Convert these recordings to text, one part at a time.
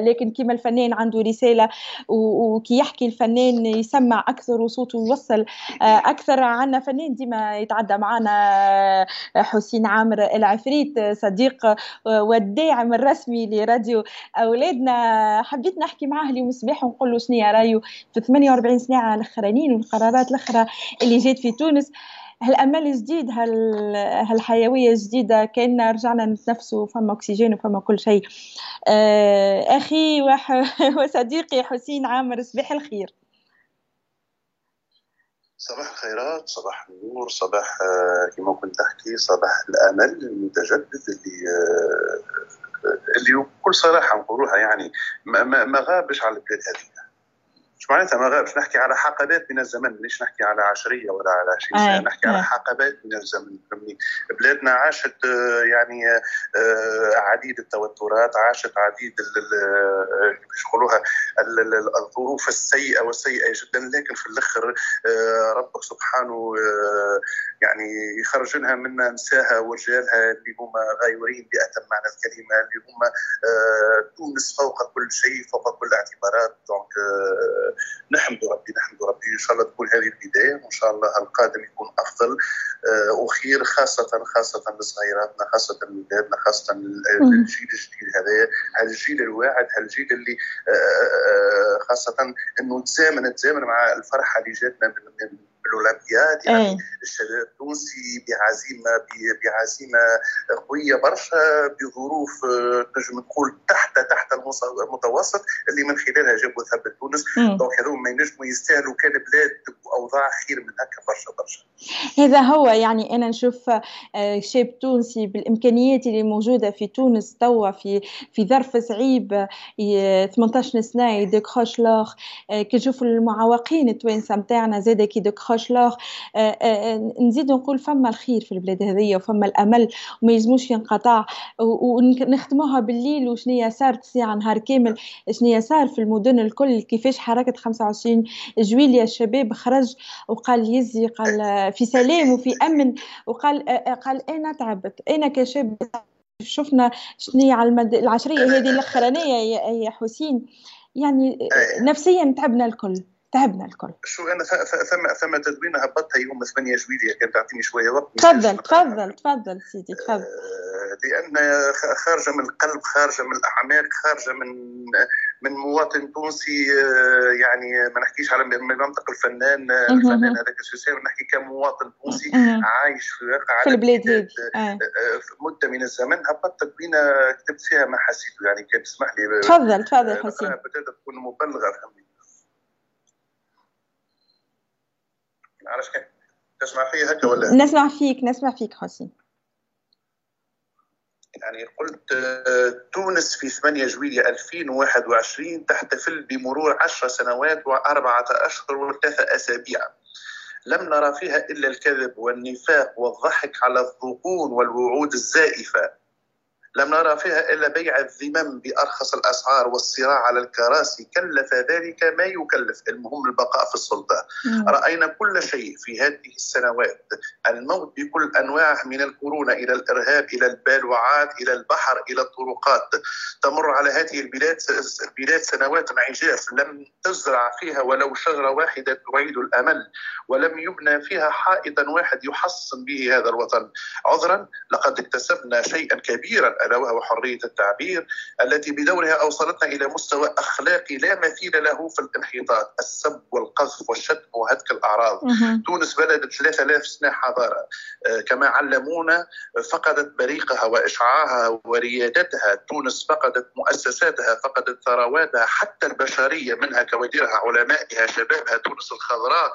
لكن كيما الفنان عنده رسالة وكي يحكي الفنان يسمع أكثر وصوته يوصل أكثر. عندنا فنان ديما يتعدى معنا حسين عامر العفريت صديق والداعم الرسمي لراديو أولادنا. حبيت نحكي معاه اليوم الصباح ونقول له شنو رايه في 48 ساعة الاخرانيين والقرارات الأخرى اللي جات في تونس هالأمل جديد هال هالحيوية جديدة كان رجعنا نتنفسوا فما أكسجين وفما كل شيء آه أخي. وصديقي حسين عامر صباح الخير صباح الخيرات صباح النور صباح آه، كما كنت تحكي صباح الأمل المتجدد اللي آه، اللي بكل صراحة نقولوها يعني ما غابش على البلاد هذه مش معناتها ما غابش نحكي على حقبات من الزمن. ليش نحكي على عشرية ولا على 20 سنة؟ نحكي على حقبات من الزمن. فهمني؟ بلادنا عاشت آه، يعني آه، عديد التوترات عاشت عديد كيفاش يقولوها الظروف السيئة والسيئة جدا. لكن في الأخر آه، ربك سبحانه يعني يخرج لها من نساها ورجالها اللي هما غايورين بأتم معنى الكلمة اللي هما تونس فوق كل شيء فوق كل الاعتبارات دونك نحمد ربي نحمد ربي ان شاء الله تكون هذه البداية. وإن شاء الله القادم يكون أفضل. آه، وخير خاصة خاصة لصغيراتنا خاصة لولادنا خاصة للجيل الجديد هذا هالجيل الواعد هالجيل اللي آه، آه، خاصة إنه تزامن تزامن مع الفرحة اللي جاتنا من الأولمبياد يعني أي. الشباب التونسي بعزيمه بعزيمه قوية برشا بظروف نجم نقول تحت تحت المتوسط اللي من خلالها جابوا ذهب لتونس donc هذوما ما ينجموا يستاهلوا كان بلاد اوضاع خير من هكا برشا برشا. هذا هو يعني أنا نشوف آه، شاب تونسي بالإمكانيات اللي موجودة في تونس توا في في ظرف صعيب 18 سنة ي décroche l'or. آه، كي نشوف المعوقين التوانسة نتاعنا زاد كي décroche l'or آه، نزيد نقول فما الخير في البلاد هذيا وفما الأمل وما يلزموش ينقطع. ونختموها بالليل وشنيا صارت ساعه نهار كامل شنيا صار في المدن الكل كيفاش حركة 25 جويليا الشباب خرج وقال يزي قال في سلام وفي أمن وقال قال أنا تعبت. أنا كشاب شفنا شنو على المد... العشرية هذه الأخرانية يا حسين. يعني نفسيا تعبنا الكل. تعبنا الكل. شو أنا ثم ثم تدوينة هبطها يوم 8 جويلية كانت تعطيني شوية وقت. تفضل تفضل تفضل سيدي تفضل. آه، لأن خارجة من القلب خارجة من الأعماق خارجة من من مواطن تونسي آه، يعني ما نحكيش على منطق الفنان الفنان هذاك السوسي نحكي كمواطن تونسي عايش في واقع في البلاد هذه. آه. في مدة من الزمن. هبطت تدوينة كتبت فيها ما حسيته يعني كان تسمح لي تفضل تفضل حسين. تكون مبلغه فهمني علاش تسمع فيا هكا ولا؟ نسمع فيك نسمع فيك حسين. يعني قلت آه، تونس في 8 جويلية 2021 تحتفل بمرور 10 سنوات وأربعة أشهر وثلاثة أسابيع. لم نرى فيها إلا الكذب والنفاق والضحك على الذقون والوعود الزائفة. لم نرى فيها إلا بيع الذمم بأرخص الأسعار والصراع على الكراسي. كلف ذلك ما يكلف. المهم البقاء في السلطة. مم. رأينا كل شيء في هذه السنوات. الموت بكل أنواعه من الكورونا إلى الإرهاب إلى البالوعات إلى البحر إلى الطرقات. تمر على هذه البلاد البلاد سنوات عجاف لم تزرع فيها ولو شجرة واحدة تعيد الأمل ولم يبنى فيها حائطا واحد يحصن به هذا الوطن. عذرا لقد اكتسبنا شيئا كبيرا. الا وهو حرية التعبير التي بدورها أوصلتنا إلى مستوى أخلاقي لا مثيل له في الانحطاط، السب والقذف والشتم وهتك الأعراض. تونس بلد 3000 سنة حضارة. آه، كما علمونا فقدت بريقها وإشعاعها وريادتها، تونس فقدت مؤسساتها، فقدت ثرواتها حتى البشرية منها كوادرها علمائها شبابها تونس الخضراء.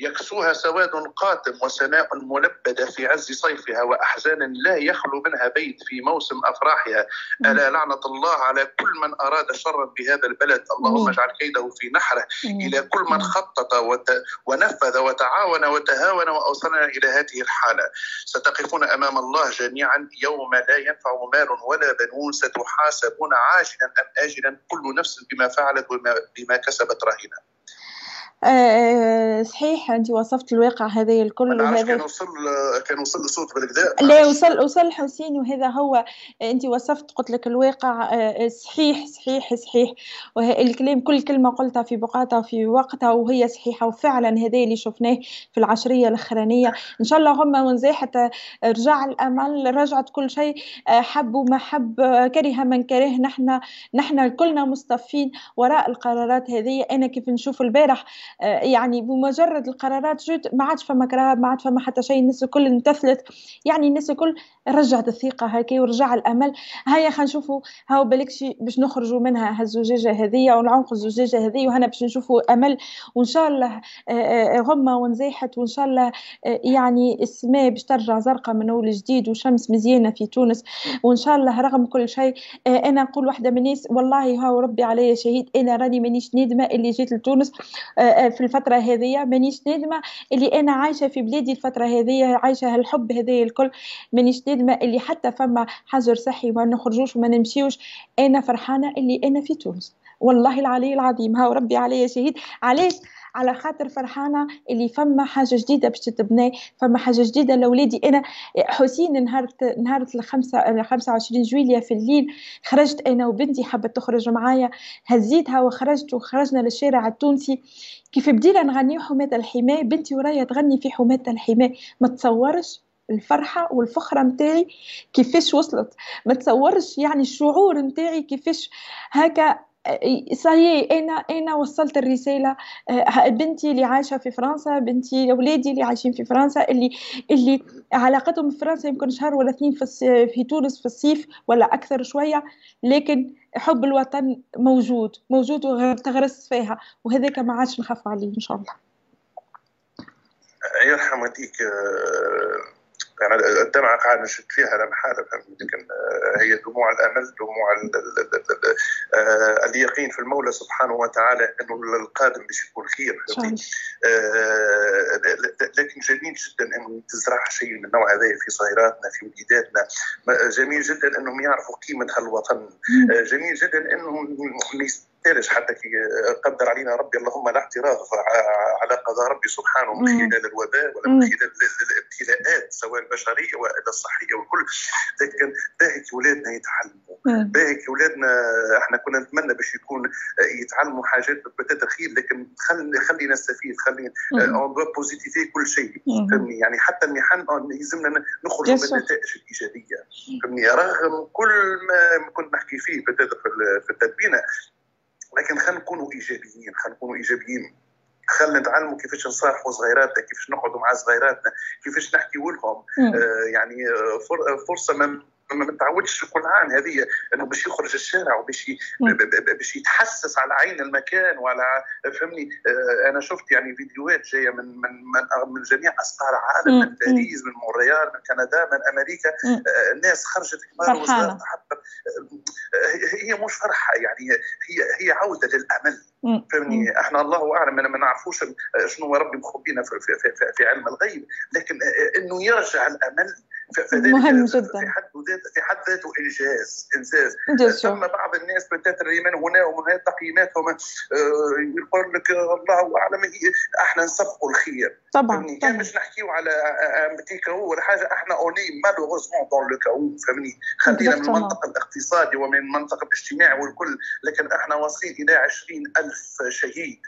يكسوها سواد قاتم وسماء ملبدة في عز صيفها وأحزان لا يخلو منها بيت في موسم أفراحها. ألا لعنة الله على كل من أراد شرا بهذا البلد. اللهم اجعل كيده في نحره إلى كل من خطط وت... ونفذ وتعاون وتهاون وأوصلنا إلى هذه الحالة. ستقفون أمام الله جميعا. يوم لا ينفع مال ولا بنون. ستحاسبون عاجلا أم آجلا. كل نفس بما فعلت وبما كسبت رهينة آه صحيح أنت وصفت الواقع هذا الكل وهذا كان وصل كان وصل الصوت بالكدا لا وصل وصل حسين وهذا هو أنت وصفت قلت لك الواقع آه صحيح صحيح صحيح. الكلام كل كلمة قلتها في بقعتها في وقتها وهي صحيحة. وفعلا هذا اللي شفناه في العشرية الأخرانية. إن شاء الله هم ونزاحت رجع الأمل رجعت كل شيء آه، حب وما حب آه، كره من كره. نحن نحن كلنا مصطفين وراء القرارات هذه. أنا كيف نشوف البارح آه، يعني بمجرد القرارات جد ما عادش فما كراهه ما عاد فما حتى شيء الناس الكل انتثلت. يعني الناس الكل رجعت الثقة هكا ورجع الأمل. هيا خلينا نشوفوا هاو بالكشي باش نخرجوا منها هالزجاجة هذه وعنق الزجاجة هذه وهنا باش نشوفوا أمل. وإن شاء الله غمة وانزاحت وإن شاء الله يعني السماء باش ترجع زرقاء من أول جديد وشمس مزيانة في تونس. وإن شاء الله رغم كل شيء أنا نقول واحدة من الناس والله هاو ربي عليا شهيد أنا راني مانيش نادمه اللي جيت لتونس. في الفترة هذه مانيش نادمة اللي أنا عايشة في بلادي الفترة هذه عايشة هالحب هذا الكل مانيش نادمة اللي حتى فما حجر صحي ما نخرجوش وما نمشيوش. أنا فرحانة اللي أنا في تونس. والله العلي العظيم هاو ربي عليا شهيد. علاش؟ على خاطر فرحانة اللي فما حاجة جديدة باش تتبنى فما حاجة جديدة. لاولادي أنا حسين نهار نهار الخمسة 25 جويليا في الليل خرجت أنا وبنتي حبت تخرج معايا هزيتها وخرجت وخرجنا للشارع التونسي. كيف بدينا نغني حماة الحماة بنتي ورايا تغني في حماة الحماة. ما تصورش الفرحة والفخرة متاعي كيفاش وصلت. ما تصورش يعني الشعور متاعي كيفاش هكا صحيح. أنا أنا وصلت الرسالة؟ آه، بنتي اللي عايشة في فرنسا بنتي أولادي اللي عايشين في فرنسا اللي اللي علاقتهم في فرنسا يمكن شهر ولا اثنين في, في تونس في الصيف ولا أكثر شوية لكن حب الوطن موجود موجود وتغرس فيها. وهذاك ما عادش نخاف عليه إن شاء الله. يرحم آه، يعني الدمعة قاعد نشد فيها لا محالة لكن آه، هي دموع الأمل دموع آه، اليقين في المولى سبحانه وتعالى أنه القادم باش يكون خير آه، لكن جميل جدا أنه تزرع شيء من النوع هذا في صغيراتنا في وليداتنا. جميل جدا أنهم يعرفوا قيمة هالوطن. جميل جدا أنهم يحتاج حتى كي قدر علينا ربي اللهم لا اعتراض على قضاء ربي سبحانه من خلال الوباء ولا من خلال الابتلاءات سواء البشرية والا الصحية والكل. لكن باهي اولادنا يتعلموا. باهي اولادنا إحنا كنا نتمنى باش يكون يتعلموا حاجات peut-être خير لكن خلي خلي نستفيد خلي on doit positiver كل شيء. فهمني؟ يعني حتى المحن يلزمنا نخرجوا بالنتائج الإيجابية. فهمني؟ رغم كل ما كنت نحكي فيه في التدبينه لكن خلينا نكونوا إيجابيين خلينا نكونوا إيجابيين. خلينا نتعلموا كيفاش نصارحوا صغيراتنا كيفاش نقعدوا مع صغيراتنا كيفاش نحكي لهم آه يعني آه فرصة من ما متعودش كل عام هذه إنه باش يخرج الشارع وباش باش يتحسس على عين المكان وعلى فهمني؟ آه أنا شفت يعني فيديوهات جاية من من من, من جميع اسقار العالم من باريس من مونريال من كندا من أمريكا. آه الناس خرجت كبار وصغار آه هي مش فرحة يعني هي هي عودة للأمل. فهمني؟ إحنا الله أعلم ما نعرفوش شنو ربي مخبينا في, في, في, في علم الغيب لكن إنه يرجع الأمل. مهم جدا. في حد ذاته في حد ذاته إنجاز إنجاز. ثم بعض الناس peut-être من هنا ومن هنا تقييماتهم آه، يقول لك الله أعلم إحنا نسبقوا الخير. طبعا كان باش نحكيو على أمريكا ولا حاجة إحنا on est malheureusement dans le chaos فهمني؟ خلينا من المنطق الاقتصادي ومن المنطق الاجتماعي والكل لكن إحنا واصلين إلى 20000 شهيد.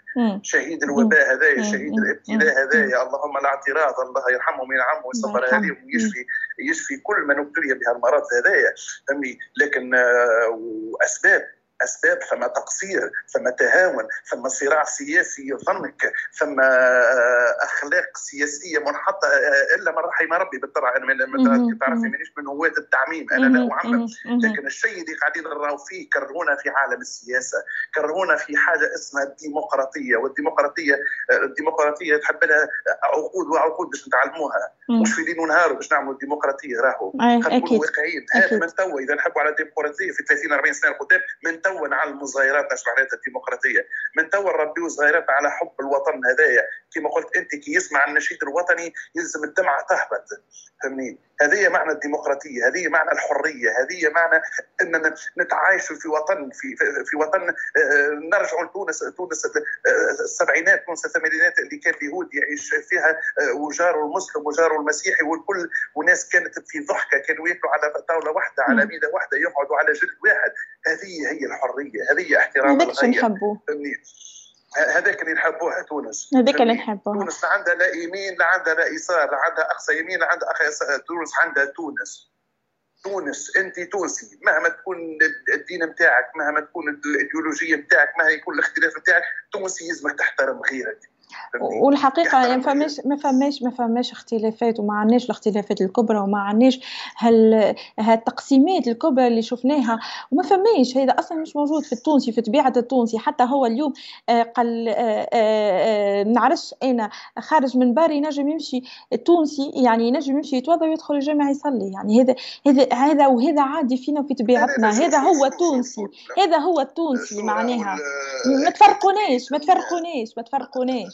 شهيد الوباء هذايا شهيد الابتلاء هذايا. اللهم لا اعتراض الله يرحمهم وينعمهم ويصبر عليهم ويشفي يشفي كل من ابتلي بهالمرض هذايا. فهمني؟ لكن آه، وأسباب أسباب ثم تقصير ثم تهاون ثم صراع سياسي يضنك ثم آه، أخلاق سياسية منحطة آه، إلا من رحم ربي بالطبع أنا من تعرفي مانيش من هواة التعميم. أنا لا أعمم. لكن الشيء اللي قاعدين نراو فيه كرهونا في عالم السياسة كرهونا في حاجة اسمها الديمقراطية. والديمقراطية آه، الديمقراطية تحب لها عقود وعقود باش نتعلموها. مش في ليل ونهار باش نعملوا الديمقراطية راهو. خلينا نكونوا واقعيين هذا من توا إذا نحبوا على الديمقراطية في 30 40 سنة قدام من توا نعلموا صغيراتنا اش معناتها الديمقراطية. من توا نربيو صغيراتنا على حب الوطن هذايا. كما قلت أنت كي يسمع النشيد الوطني يلزم الدمعة تهبط. فهمني؟ هذه معنى الديمقراطية هذه معنى الحرية هذه معنى إننا نتعايش في وطن في في وطن آه، نرجع لتونس تونس آه، السبعينات تونس الثمانينات اللي كان اليهود يعيش فيها آه، وجاره المسلم وجاره المسيحي والكل وناس كانت في ضحكة كانوا ياكلوا على طاولة واحدة على ميده واحدة يقعدوا على جلد واحد. هذه هي الحرية. هذه احترام الغير نحبوه. هذاك اللي نحبوها تونس. هذاك اللي نحبوها تونس لا عندها لا يمين لا عندها لا يسار لا عندها أقصى يمين لا عندها أقصى يسار. تونس عندها تونس. تونس أنت تونسي. مهما تكون الدين نتاعك مهما تكون الإيديولوجية نتاعك مهما يكون الاختلاف نتاعك تونسي يلزمك تحترم غيرك. والحقيقة يعني ما فماش ما فماش ما فماش اختلافات وما عندناش الاختلافات الكبرى وما عندناش هال هالتقسيمات الكبرى اللي شفناها وما فماش. هذا أصلا مش موجود في التونسي في طبيعة التونسي. حتى هو اليوم آه، قال آه، آه، نعرفش أنا خارج من باري ينجم يمشي التونسي يعني ينجم يمشي يتوضا ويدخل الجامع يصلي. يعني هذا هذا هذا وهذا عادي فينا في طبيعتنا. هذا هو التونسي. هذا هو التونسي معناها. ما تفرقوناش ما تفرقوناش ما تفرقوناش.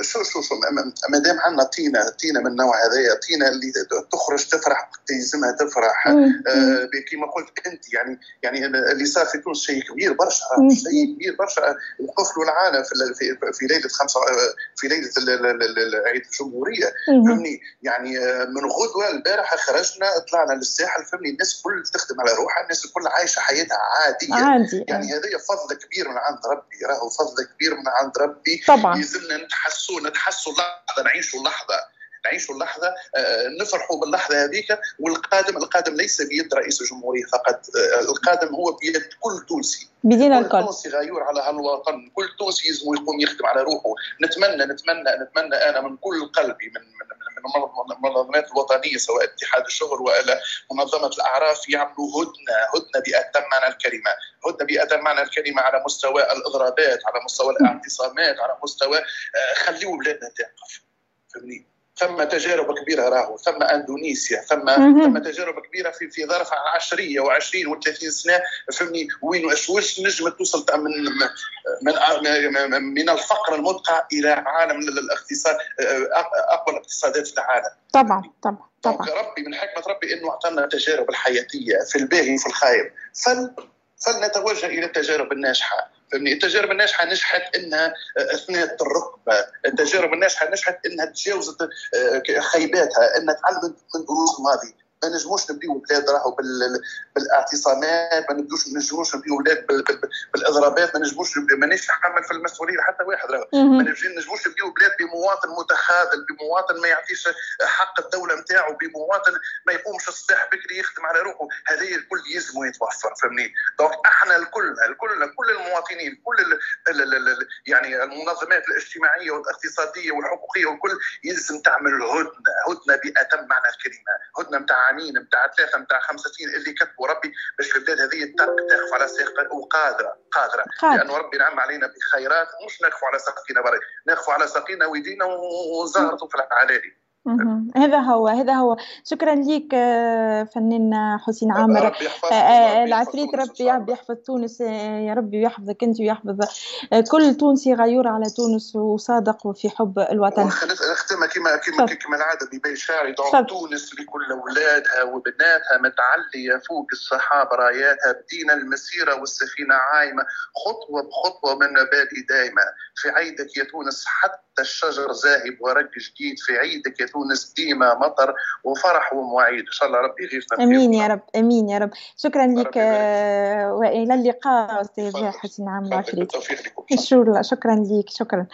شو شو شو ما دام عندنا طينه طينه من النوع هذايا طينه اللي تخرج تفرح يلزمها تفرح. آه كما قلت أنت يعني يعني اللي صار في تونس شيء كبير برشا شيء كبير برشا. وقفلوا العالم في في ليلة خمسه في ليلة عيد الجمهورية. فهمني؟ يعني آه، من غدوة البارحة خرجنا طلعنا للساحل فهمني؟ الناس الكل تخدم على روحها الناس الكل عايشة حياتها عادية. عادي. يعني هذا فضل كبير من عند ربي راهو فضل كبير من عند ربي. طبعا. يلزمنا نتحسوا نتحسوا اللحظة نعيشوا اللحظة. نعيشوا اللحظة آه، نفرحوا باللحظة هذيك. والقادم القادم ليس بيد رئيس الجمهورية فقط. آه، القادم هو بيد كل تونسي. بدينا الكل. كل تونسي غيور على هالوطن. كل تونسي يلزم يقوم يخدم على روحه نتمنى نتمنى نتمنى أنا من كل قلبي من من المنظمات الوطنية سواء اتحاد الشغل والا منظمة الأعراف يعملوا هدنة هدنة بأتم معنى الكلمة هدنة بأتم معنى الكلمة على مستوى الإضرابات على مستوى الاعتصامات على مستوى آه، خليوا بلادنا توقف فهمني؟ ثم تجارب كبيرة راهو ثم أندونيسيا ثم ثم تجارب كبيرة في في ظرف عشرية و20 و30 سنة فهمني؟ وين واش نجم توصل من من من الفقر المدقع إلى عالم الاقتصاد أقوى الاقتصادات في العالم. طبعا طبعا طبعا. ربي من حكمة ربي إنه أعطانا التجارب الحياتية في الباهي وفي الخايب فل فلنتوجه إلى التجارب الناجحة. فهمني التجارب الناجحه نجحت انها اثنت الركبة. التجارب الناجحه نجحت انها تجاوزت آه، خيباتها انها تعلمت من دروس الماضي ما نجموش نبديو بلاد راهو بالاعتصامات ما نبنوش ما نجموش نبنيو بلاد بالاضرابات ما نجموش ما نتحمل في المسؤولية حتى واحد راهو. ما نجموش نبنيو بلاد بمواطن متخاذل بمواطن ما يعطيش حق الدولة نتاعو بمواطن ما يقومش الصباح بكري يخدم على روحه. هذه الكل يلزموا يتوفر فهمني؟ donc إحنا الكل الكل كل المواطنين كل ال ال ال يعني المنظمات الاجتماعية والاقتصادية والحقوقية والكل يلزم تعمل هدنه هدنة بأتم معنى الكلمة. هدنة نتاع عامين نتاع ثلاثة نتاع خمسة سنين اللي كتبوا ربي باش البلاد هذه تقف على ساقها وقادره قادره لأن ربي نعم علينا بخيرات مش نقفوا على ساقينا بري نقفوا على ساقينا ويدينا وزهرته في العلالي هذا هو هذا هو. شكرا لك آه، فنان حسين عامر. آه، آه، العفريت ربي يحفظ تونس يا ربي ويحفظك أنت ويحفظ كل تونسي غيور على تونس وصادق في حب الوطن. نختمها كما كما كما العادة ببيت شعري تونس لكل أولادها وبناتها متعلية فوق الصحاب راياتها بدينا المسيرة والسفينة عايمة. خطوة بخطوة من بادئ دايما. في عيدك يا تونس حتى الشجر زاهب ورق جديد في عيدك يا تونس ديما مطر وفرح ومواعيد إن شاء الله ربي يغيثنا أمين يا رب أمين يا رب. شكرا لك وإلى اللقاء أستاذ حسين عام العفريت شكرا لك شكرا.